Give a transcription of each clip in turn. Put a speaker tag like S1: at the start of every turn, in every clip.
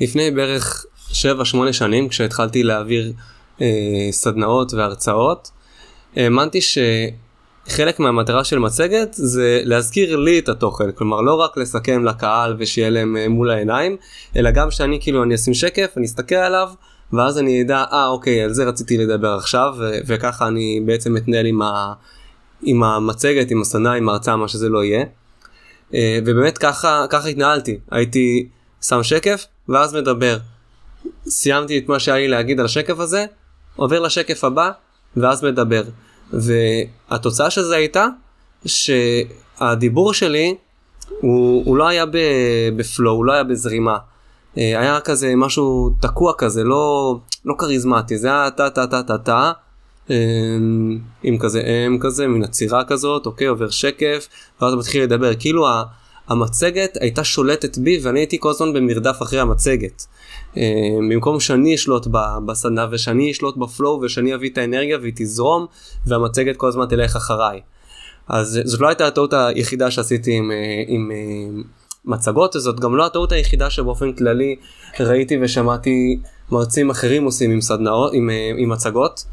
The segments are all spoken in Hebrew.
S1: לפני בערך 7-8 שנים כשהתחלתי להעביר אה, סדנאות והרצאות, האמנתי שחלק מהמטרה של מצגת זה להזכיר לי את התוכן, כלומר לא רק לסכם לקהל ושיהיה להם אה, מול העיניים, אלא גם שאני כאילו אני אשים שקף, אני אסתכל עליו, ואז אני אדע, אה אוקיי, על זה רציתי לדבר עכשיו, ו- וככה אני בעצם מתנהל עם, ה- עם המצגת, עם הסדנה, עם ההרצאה, מה שזה לא יהיה. אה, ובאמת ככה, ככה התנהלתי, הייתי שם שקף, ואז מדבר. סיימתי את מה שהיה לי להגיד על השקף הזה, עובר לשקף הבא, ואז מדבר. והתוצאה של זה הייתה שהדיבור שלי הוא, הוא לא היה בפלואו, הוא לא היה בזרימה. אה, היה כזה משהו תקוע כזה, לא, לא כריזמטי, זה היה טה טה טה טה טה, עם כזה אם כזה, מן עצירה כזאת, אוקיי, עובר שקף, ואז מתחיל לדבר, כאילו המצגת הייתה שולטת בי ואני הייתי כל הזמן במרדף אחרי המצגת. אה, במקום שאני אשלוט בסדנה ושאני אשלוט בפלואו ושאני אביא את האנרגיה והיא תזרום והמצגת כל הזמן תלך אחריי. אז זאת לא הייתה הטעות היחידה שעשיתי עם, אה, עם אה, מצגות, זאת גם לא הטעות היחידה שבאופן כללי ראיתי ושמעתי מרצים אחרים עושים עם סדנאות, עם, עם מצגות.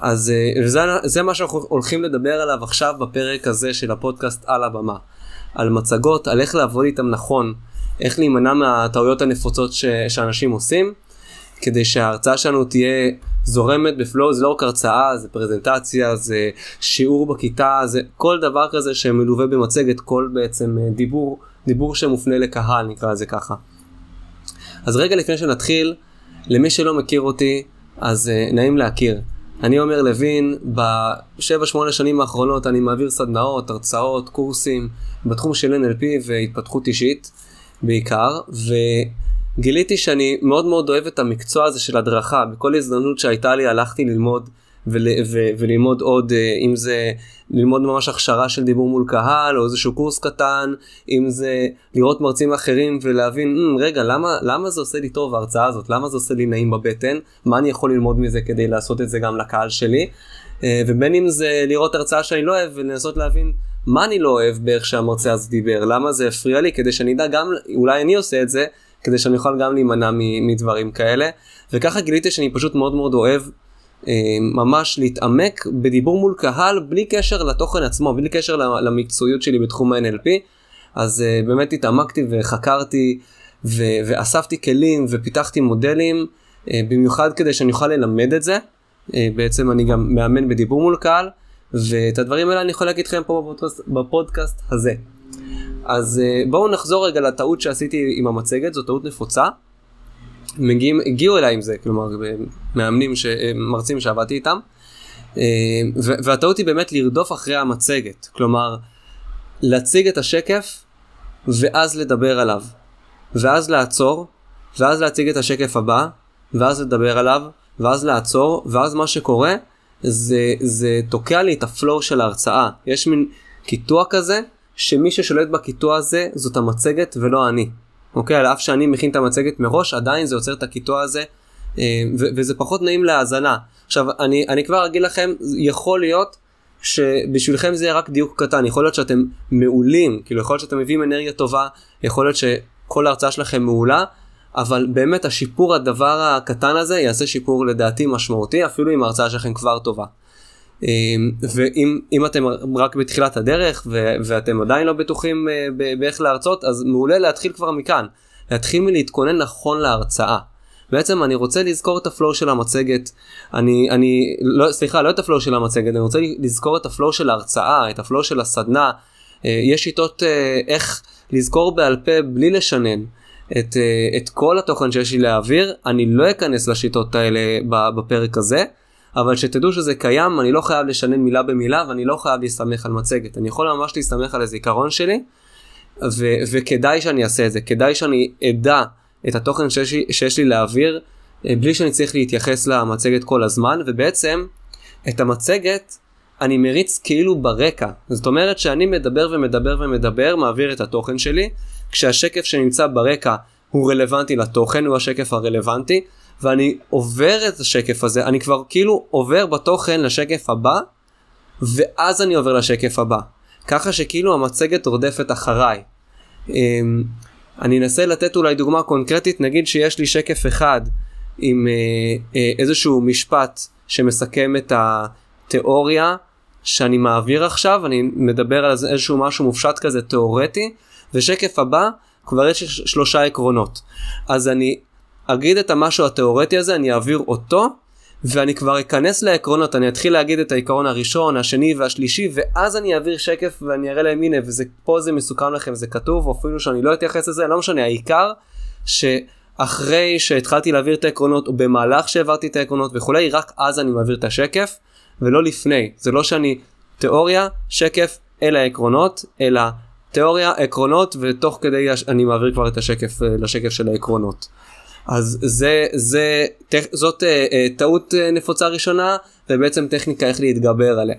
S1: אז זה, זה מה שאנחנו הולכים לדבר עליו עכשיו בפרק הזה של הפודקאסט על הבמה. על מצגות, על איך לעבוד איתם נכון, איך להימנע מהטעויות הנפוצות ש, שאנשים עושים, כדי שההרצאה שלנו תהיה זורמת בפלואו, זה לא רק הרצאה, זה פרזנטציה, זה שיעור בכיתה, זה כל דבר כזה שמלווה במצגת, כל בעצם אה, דיבור, דיבור שמופנה לקהל, נקרא לזה ככה. אז רגע לפני שנתחיל, למי שלא מכיר אותי, אז uh, נעים להכיר. אני אומר לוין, בשבע שמונה שנים האחרונות אני מעביר סדנאות, הרצאות, קורסים בתחום של NLP והתפתחות אישית בעיקר, וגיליתי שאני מאוד מאוד אוהב את המקצוע הזה של הדרכה. בכל הזדמנות שהייתה לי הלכתי ללמוד ול, ו, וללמוד עוד, אה, אם זה ללמוד ממש הכשרה של דיבור מול קהל, או איזשהו קורס קטן, אם זה לראות מרצים אחרים ולהבין, mm, רגע, למה, למה זה עושה לי טוב ההרצאה הזאת? למה זה עושה לי נעים בבטן? מה אני יכול ללמוד מזה כדי לעשות את זה גם לקהל שלי? אה, ובין אם זה לראות הרצאה שאני לא אוהב ולנסות להבין מה אני לא אוהב באיך שהמרצה הזה דיבר, למה זה הפריע לי, כדי שאני אדע גם, אולי אני עושה את זה, כדי שאני אוכל גם להימנע מדברים כאלה. וככה גיליתי שאני פשוט מאוד מאוד אוהב ממש להתעמק בדיבור מול קהל בלי קשר לתוכן עצמו, בלי קשר למקצועיות שלי בתחום ה-NLP. אז אה, באמת התעמקתי וחקרתי ו- ואספתי כלים ופיתחתי מודלים, אה, במיוחד כדי שאני אוכל ללמד את זה. בעצם אני גם מאמן בדיבור מול קהל, ואת הדברים האלה אני יכול להגיד לכם פה בפודקאסט, בפודקאסט הזה. אז בואו נחזור רגע לטעות שעשיתי עם המצגת, זו טעות נפוצה. מגיעים, הגיעו אליי עם זה, כלומר מאמנים, ש, מרצים שעבדתי איתם, אה, והטעות היא באמת לרדוף אחרי המצגת, כלומר להציג את השקף ואז לדבר עליו, ואז לעצור, ואז להציג את השקף הבא, ואז לדבר עליו, ואז לעצור, ואז מה שקורה זה, זה תוקע לי את הפלואו של ההרצאה, יש מין קיטוע כזה, שמי ששולט בקיטוע הזה זאת המצגת ולא אני. אוקיי? על אף שאני מכין את המצגת מראש, עדיין זה יוצר את הקיטוע הזה, אה, וזה פחות נעים להאזנה. עכשיו, אני, אני כבר אגיד לכם, יכול להיות שבשבילכם זה יהיה רק דיוק קטן, יכול להיות שאתם מעולים, כאילו יכול להיות שאתם מביאים אנרגיה טובה, יכול להיות שכל ההרצאה שלכם מעולה, אבל באמת השיפור הדבר הקטן הזה יעשה שיפור לדעתי משמעותי, אפילו אם ההרצאה שלכם כבר טובה. אמ, ואם אתם רק בתחילת הדרך ו, ואתם עדיין לא בטוחים אה, באיך להרצות אז מעולה להתחיל כבר מכאן להתחיל מלהתכונן נכון להרצאה. בעצם אני רוצה לזכור את ה flow של המצגת אני אני לא סליחה לא את ה flow של המצגת אני רוצה לזכור את ה flow של ההרצאה את ה flow של הסדנה אה, יש שיטות אה, איך לזכור בעל פה בלי לשנן את, את כל התוכן שיש לי להעביר אני לא אכנס לשיטות האלה בפרק הזה. אבל שתדעו שזה קיים, אני לא חייב לשנן מילה במילה ואני לא חייב להסתמך על מצגת. אני יכול ממש להסתמך על הזיכרון שלי, ו- וכדאי שאני אעשה את זה, כדאי שאני אדע את התוכן שיש שיש לי להעביר, אה, בלי שאני צריך להתייחס למצגת כל הזמן, ובעצם את המצגת אני מריץ כאילו ברקע. זאת אומרת שאני מדבר ומדבר ומדבר, מעביר את התוכן שלי, כשהשקף שנמצא ברקע הוא רלוונטי לתוכן, הוא השקף הרלוונטי, ואני עובר את השקף הזה, אני כבר כאילו עובר בתוכן לשקף הבא, ואז אני עובר לשקף הבא. ככה שכאילו המצגת רודפת אחריי. אמ, אני אנסה לתת אולי דוגמה קונקרטית, נגיד שיש לי שקף אחד עם אה, אה, איזשהו משפט שמסכם את התיאוריה שאני מעביר עכשיו, אני מדבר על איזשהו משהו מופשט כזה תיאורטי, ושקף הבא כבר יש שלושה עקרונות. אז אני אגיד את המשהו התיאורטי הזה, אני אעביר אותו, ואני כבר אכנס לעקרונות, אני אתחיל להגיד את העיקרון הראשון, השני והשלישי, ואז אני אעביר שקף ואני אראה להם הנה, ופה זה מסוכם לכם, זה כתוב, או אפילו שאני לא אתייחס לזה, לא משנה, העיקר שאחרי שהתחלתי להעביר את העקרונות, או במהלך שהעברתי את העקרונות וכולי, רק אז אני מעביר את השקף, ולא לפני. זה לא שאני תיאוריה, שקף, אלה העקרונות, אלא תיאוריה, עקרונות, ותוך כדי אני מעביר כבר את השקף אה, לשקף של העקרונות. אז זה, זה, זאת אה, אה, טעות אה, נפוצה ראשונה, ובעצם טכניקה איך להתגבר עליה.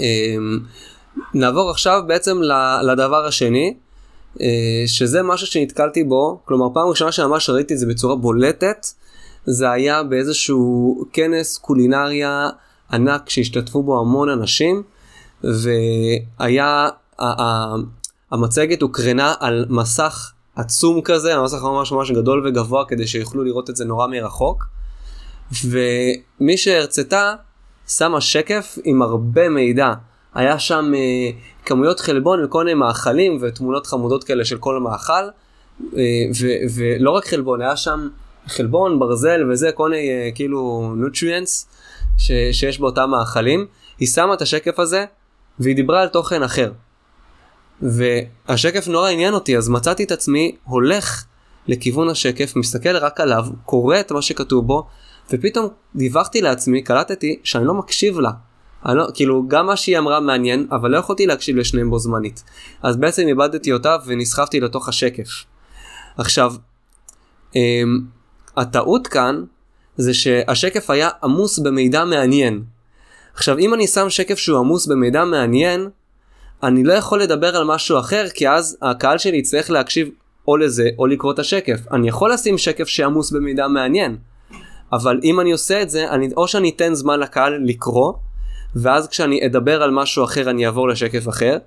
S1: אה, נעבור עכשיו בעצם לדבר השני, אה, שזה משהו שנתקלתי בו, כלומר פעם ראשונה שממש ראיתי את זה בצורה בולטת, זה היה באיזשהו כנס קולינריה ענק שהשתתפו בו המון אנשים, והיה, המצגת הוקרנה על מסך עצום כזה, המסך ממש ממש גדול וגבוה כדי שיוכלו לראות את זה נורא מרחוק. ומי שהרצתה שמה שקף עם הרבה מידע. היה שם אה, כמויות חלבון וכל מיני מאכלים ותמונות חמודות כאלה של כל המאכל. אה, ולא רק חלבון, היה שם חלבון, ברזל וזה, כל מיני אה, כאילו נוטריאנס שיש באותם מאכלים. היא שמה את השקף הזה והיא דיברה על תוכן אחר. והשקף נורא עניין אותי, אז מצאתי את עצמי הולך לכיוון השקף, מסתכל רק עליו, קורא את מה שכתוב בו, ופתאום דיווחתי לעצמי, קלטתי שאני לא מקשיב לה. לא, כאילו גם מה שהיא אמרה מעניין, אבל לא יכולתי להקשיב לשניהם בו זמנית. אז בעצם איבדתי אותה ונסחפתי לתוך השקף. עכשיו, אמ, הטעות כאן זה שהשקף היה עמוס במידע מעניין. עכשיו אם אני שם שקף שהוא עמוס במידע מעניין, אני לא יכול לדבר על משהו אחר כי אז הקהל שלי יצטרך להקשיב או לזה או לקרוא את השקף. אני יכול לשים שקף שעמוס במידע מעניין, אבל אם אני עושה את זה, אני, או שאני אתן זמן לקהל לקרוא, ואז כשאני אדבר על משהו אחר אני אעבור לשקף אחר,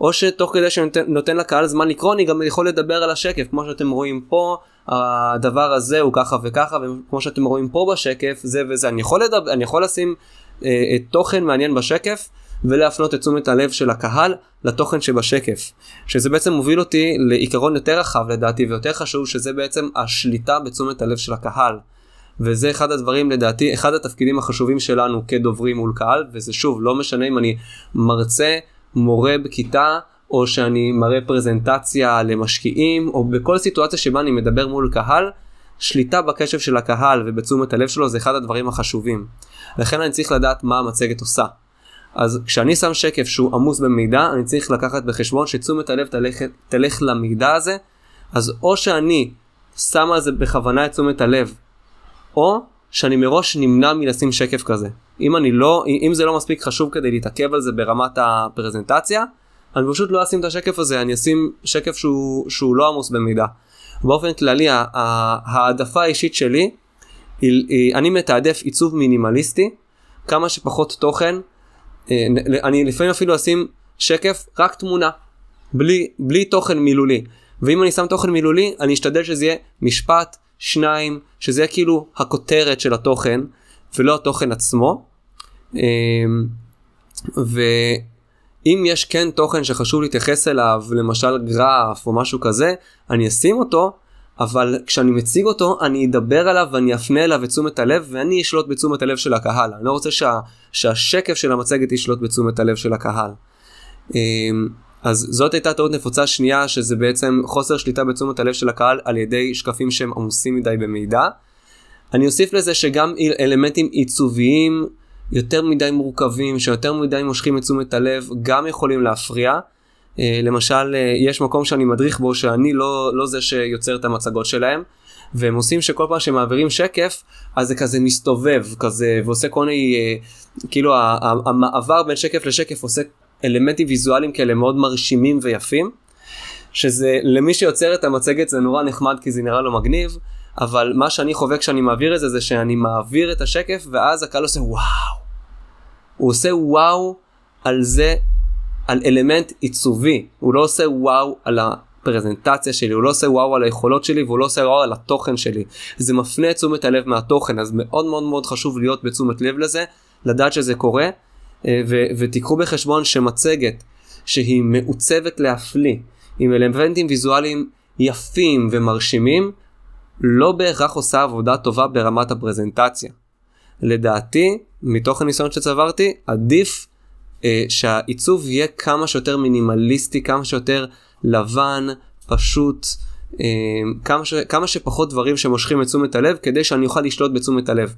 S1: או שתוך כדי שאני נותן, נותן לקהל זמן לקרוא אני גם יכול לדבר על השקף, כמו שאתם רואים פה, הדבר הזה הוא ככה וככה, וכמו שאתם רואים פה בשקף, זה וזה, אני יכול, לדבר, אני יכול לשים אה, תוכן מעניין בשקף, ולהפנות את תשומת הלב של הקהל לתוכן שבשקף. שזה בעצם מוביל אותי לעיקרון יותר רחב לדעתי ויותר חשוב שזה בעצם השליטה בתשומת הלב של הקהל. וזה אחד הדברים לדעתי, אחד התפקידים החשובים שלנו כדוברים מול קהל, וזה שוב, לא משנה אם אני מרצה, מורה בכיתה, או שאני מראה פרזנטציה למשקיעים, או בכל סיטואציה שבה אני מדבר מול קהל, שליטה בקשב של הקהל ובתשומת הלב שלו זה אחד הדברים החשובים. לכן אני צריך לדעת מה המצגת עושה. אז כשאני שם שקף שהוא עמוס במידע, אני צריך לקחת בחשבון שתשומת הלב תלך, תלך למידע הזה, אז או שאני שם על זה בכוונה את תשומת הלב, או שאני מראש נמנע מלשים שקף כזה. אם אני לא, אם זה לא מספיק חשוב כדי להתעכב על זה ברמת הפרזנטציה, אני פשוט לא אשים את השקף הזה, אני אשים שקף שהוא, שהוא לא עמוס במידע. באופן כללי, העדפה האישית שלי, היא, היא, אני מתעדף עיצוב מינימליסטי, כמה שפחות תוכן, אני לפעמים אפילו אשים שקף רק תמונה, בלי, בלי תוכן מילולי. ואם אני שם תוכן מילולי, אני אשתדל שזה יהיה משפט, שניים, שזה יהיה כאילו הכותרת של התוכן, ולא התוכן עצמו. אה, ואם יש כן תוכן שחשוב להתייחס אליו, למשל גרף או משהו כזה, אני אשים אותו, אבל כשאני מציג אותו אני אדבר עליו ואני אפנה אליו את תשומת הלב ואני אשלוט בתשומת הלב של הקהל. אני לא רוצה שה, שהשקף של המצגת ישלוט בתשומת הלב של הקהל. אמ, אז זאת הייתה טעות נפוצה שנייה שזה בעצם חוסר שליטה בתשומת הלב של הקהל על ידי שקפים שהם עמוסים מדי במידע. אני אוסיף לזה שגם אלמנטים עיצוביים יותר מדי מורכבים שיותר מדי מושכים את תשומת הלב גם יכולים להפריע. אה, למשל, אה, יש מקום שאני מדריך בו שאני לא, לא זה שיוצר את המצגות שלהם, והם עושים שכל פעם שמעבירים שקף, אז זה כזה מסתובב כזה, ועושה כל מיני, אה, כאילו המעבר בין שקף לשקף עושה אלמנטים ויזואליים כאלה מאוד מרשימים ויפים, שזה למי שיוצר את המצגת זה נורא נחמד כי זה נראה לו מגניב, אבל מה שאני חווה כשאני מעביר את זה זה שאני מעביר את השקף ואז הקהל עושה וואו. הוא עושה וואו על זה על אלמנט עיצובי, הוא לא עושה וואו על הפרזנטציה שלי, הוא לא עושה וואו על היכולות שלי והוא לא עושה וואו על התוכן שלי. זה מפנה את תשומת הלב מהתוכן, אז מאוד מאוד מאוד חשוב להיות בתשומת לב לזה, לדעת שזה קורה, אה, ו- ותיקחו בחשבון שמצגת שהיא מעוצבת להפליא, עם אלמנטים ויזואליים יפים ומרשימים, לא בהכרח עושה עבודה טובה ברמת הפרזנטציה. לדעתי, מתוך הניסיון שצברתי, עדיף שהעיצוב יהיה כמה שיותר מינימליסטי, כמה שיותר לבן, פשוט, אה, כמה, ש, כמה שפחות דברים שמושכים את תשומת הלב, כדי שאני אוכל לשלוט בתשומת הלב.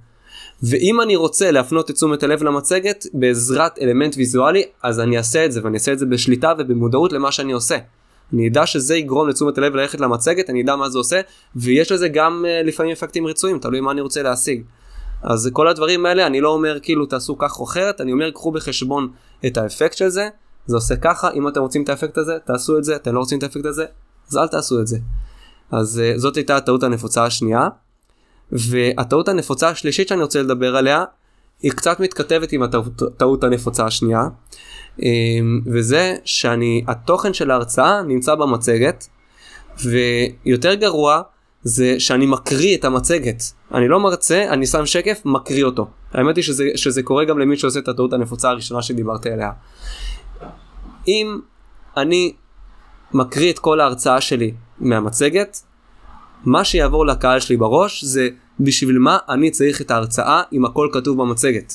S1: ואם אני רוצה להפנות את תשומת הלב למצגת בעזרת אלמנט ויזואלי, אז אני אעשה את זה, ואני אעשה את זה בשליטה ובמודעות למה שאני עושה. אני אדע שזה יגרום לתשומת הלב ללכת למצגת, אני אדע מה זה עושה, ויש לזה גם uh, לפעמים אפקטים רצויים, תלוי מה אני רוצה להשיג. אז כל הדברים האלה, אני לא אומר כאילו תעשו כך או אחרת, אני אומר קחו בחשבון את האפקט של זה, זה עושה ככה, אם אתם רוצים את האפקט הזה, תעשו את זה, אתם לא רוצים את האפקט הזה, אז אל תעשו את זה. אז uh, זאת הייתה הטעות הנפוצה השנייה. והטעות הנפוצה השלישית שאני רוצה לדבר עליה, היא קצת מתכתבת עם הטעות הנפוצה השנייה, אמ, וזה שאני, התוכן של ההרצאה נמצא במצגת, ויותר גרוע זה שאני מקריא את המצגת. אני לא מרצה, אני שם שקף, מקריא אותו. האמת היא שזה, שזה קורה גם למי שעושה את הטעות הנפוצה הראשונה שדיברתי עליה. אם אני מקריא את כל ההרצאה שלי מהמצגת, מה שיעבור לקהל שלי בראש זה בשביל מה אני צריך את ההרצאה אם הכל כתוב במצגת.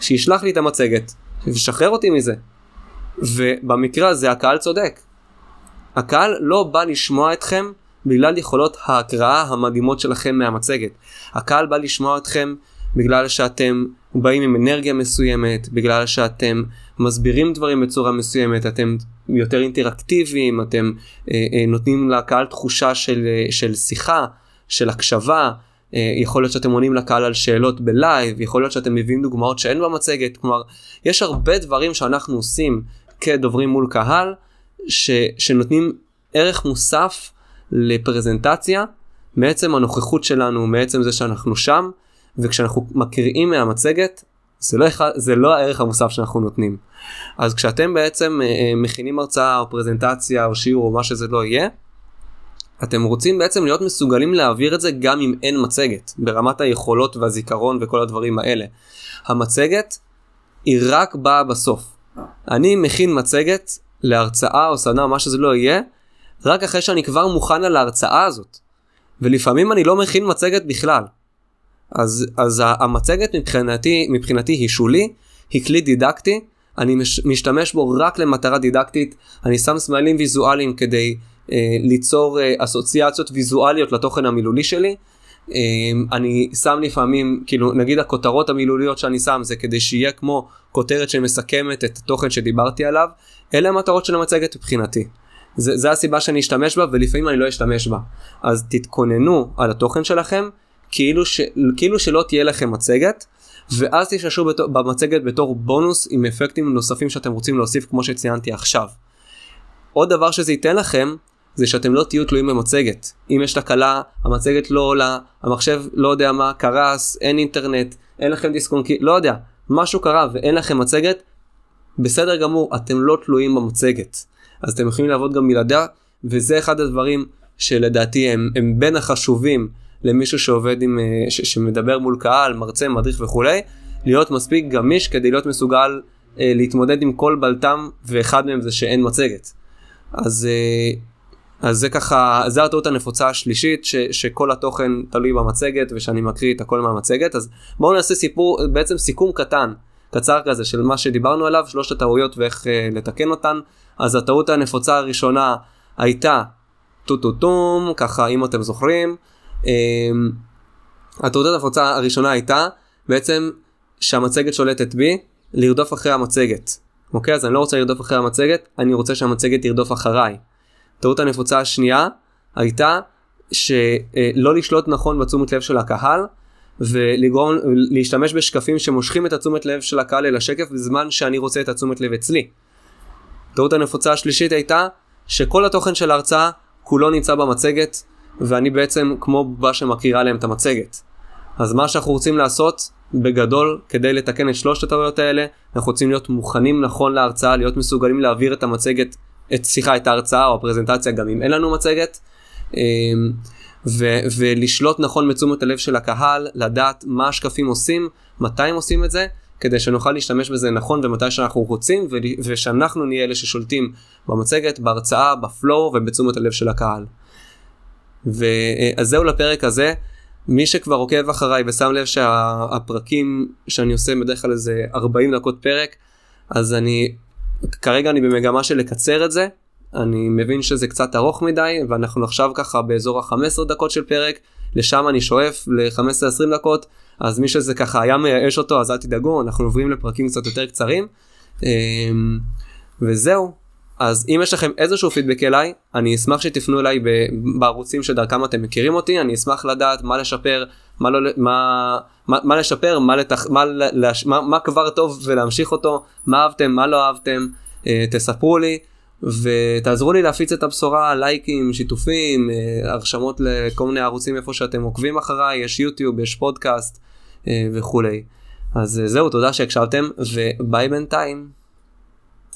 S1: שישלח לי את המצגת ושחרר אותי מזה. ובמקרה הזה הקהל צודק. הקהל לא בא לשמוע אתכם בגלל יכולות ההקראה המדהימות שלכם מהמצגת. הקהל בא לשמוע אתכם בגלל שאתם באים עם אנרגיה מסוימת, בגלל שאתם מסבירים דברים בצורה מסוימת, אתם יותר אינטראקטיביים, אתם אה, אה, נותנים לקהל תחושה של, אה, של שיחה, של הקשבה, אה, יכול להיות שאתם עונים לקהל על שאלות בלייב, יכול להיות שאתם מביאים דוגמאות שאין במצגת, כלומר, יש הרבה דברים שאנחנו עושים כדוברים מול קהל, ש, שנותנים ערך מוסף לפרזנטציה מעצם הנוכחות שלנו, מעצם זה שאנחנו שם, וכשאנחנו מקריאים מהמצגת, זה לא, זה לא הערך המוסף שאנחנו נותנים. אז כשאתם בעצם אה, אה, מכינים הרצאה או פרזנטציה או שיעור או מה שזה לא יהיה, אתם רוצים בעצם להיות מסוגלים להעביר את זה גם אם אין מצגת, ברמת היכולות והזיכרון וכל הדברים האלה. המצגת היא רק באה בסוף. אני מכין מצגת להרצאה או סדנה מה שזה לא יהיה, רק אחרי שאני כבר מוכן על ההרצאה הזאת. ולפעמים אני לא מכין מצגת בכלל. אז, אז המצגת מבחינתי, מבחינתי היא שולי, היא כלי דידקטי, אני מש, משתמש בו רק למטרה דידקטית, אני שם סמלים ויזואליים כדי אה, ליצור אה, אסוציאציות ויזואליות לתוכן המילולי שלי. אה, אני שם לפעמים, כאילו נגיד הכותרות המילוליות שאני שם זה כדי שיהיה כמו כותרת שמסכמת את התוכן שדיברתי עליו, אלה המטרות של המצגת מבחינתי. זה, זה הסיבה שאני אשתמש בה ולפעמים אני לא אשתמש בה. אז תתכוננו על התוכן שלכם כאילו, ש, כאילו שלא תהיה לכם מצגת ואז תשתמשו במצגת בתור בונוס עם אפקטים נוספים שאתם רוצים להוסיף כמו שציינתי עכשיו. עוד דבר שזה ייתן לכם זה שאתם לא תהיו תלויים במצגת. אם יש תקלה, המצגת לא עולה, המחשב לא יודע מה, קרס, אין אינטרנט, אין לכם דיסקונקי, לא יודע, משהו קרה ואין לכם מצגת, בסדר גמור, אתם לא תלויים במצגת. אז אתם יכולים לעבוד גם בלעדיה, וזה אחד הדברים שלדעתי הם, הם בין החשובים למישהו שעובד עם, אה, ש, שמדבר מול קהל, מרצה, מדריך וכולי, להיות מספיק גמיש כדי להיות מסוגל אה, להתמודד עם כל בלטם, ואחד מהם זה שאין מצגת. אז, אה, אז זה ככה, זה הטעות הנפוצה השלישית, ש, שכל התוכן תלוי במצגת ושאני מקריא את הכל מהמצגת, אז בואו נעשה סיפור, בעצם סיכום קטן, קצר כזה של מה שדיברנו עליו, שלושת הטעויות ואיך אה, לתקן אותן. אז הטעות הנפוצה הראשונה הייתה טו-טו-טום, ככה אם אתם זוכרים. אמ, הטעות הנפוצה הראשונה הייתה בעצם שהמצגת שולטת בי, לרדוף אחרי המצגת. אוקיי? אז אני לא רוצה לרדוף אחרי המצגת, אני רוצה שהמצגת תרדוף אחריי. טעות הנפוצה השנייה הייתה שלא לשלוט נכון בתשומת לב של הקהל ולגרום להשתמש בשקפים שמושכים את התשומת לב של הקהל אל השקף בזמן שאני רוצה את התשומת לב אצלי. טעות הנפוצה השלישית הייתה שכל התוכן של ההרצאה כולו נמצא במצגת ואני בעצם כמו בובה שמכירה להם את המצגת. אז מה שאנחנו רוצים לעשות בגדול כדי לתקן את שלושת הטעויות האלה אנחנו רוצים להיות מוכנים נכון להרצאה להיות מסוגלים להעביר את המצגת את שיחה את ההרצאה או הפרזנטציה גם אם אין לנו מצגת. ו- ולשלוט נכון בתשומת הלב של הקהל, לדעת מה השקפים עושים, מתי הם עושים את זה, כדי שנוכל להשתמש בזה נכון ומתי שאנחנו רוצים, ו- ושאנחנו נהיה אלה ששולטים במצגת, בהרצאה, בפלואו ובתשומת הלב של הקהל. ואז זהו לפרק הזה. מי שכבר עוקב אחריי ושם לב שהפרקים שאני עושה בדרך כלל איזה 40 דקות פרק, אז אני, כרגע אני במגמה של לקצר את זה, אני מבין שזה קצת ארוך מדי, ואנחנו עכשיו ככה באזור ה-15 דקות של פרק, לשם אני שואף ל-15-20 דקות, אז מי שזה ככה היה מייאש אותו, אז אל תדאגו, אנחנו עוברים לפרקים קצת יותר קצרים. אמ, וזהו, אז אם יש לכם איזשהו פידבק אליי, אני אשמח שתפנו אליי בערוצים שדרכם אתם מכירים אותי, אני אשמח לדעת מה לשפר, מה, לא, מה, מה, מה לשפר, מה, לתח, מה, לש, מה, מה כבר טוב ולהמשיך אותו, מה אהבתם, מה לא אהבתם, אה, תספרו לי. ותעזרו לי להפיץ את הבשורה, לייקים, שיתופים, אה, הרשמות לכל מיני ערוצים איפה שאתם עוקבים אחריי, יש יוטיוב, יש פודקאסט אה, וכולי. אז זהו, תודה שהקשבתם, וביי בינתיים.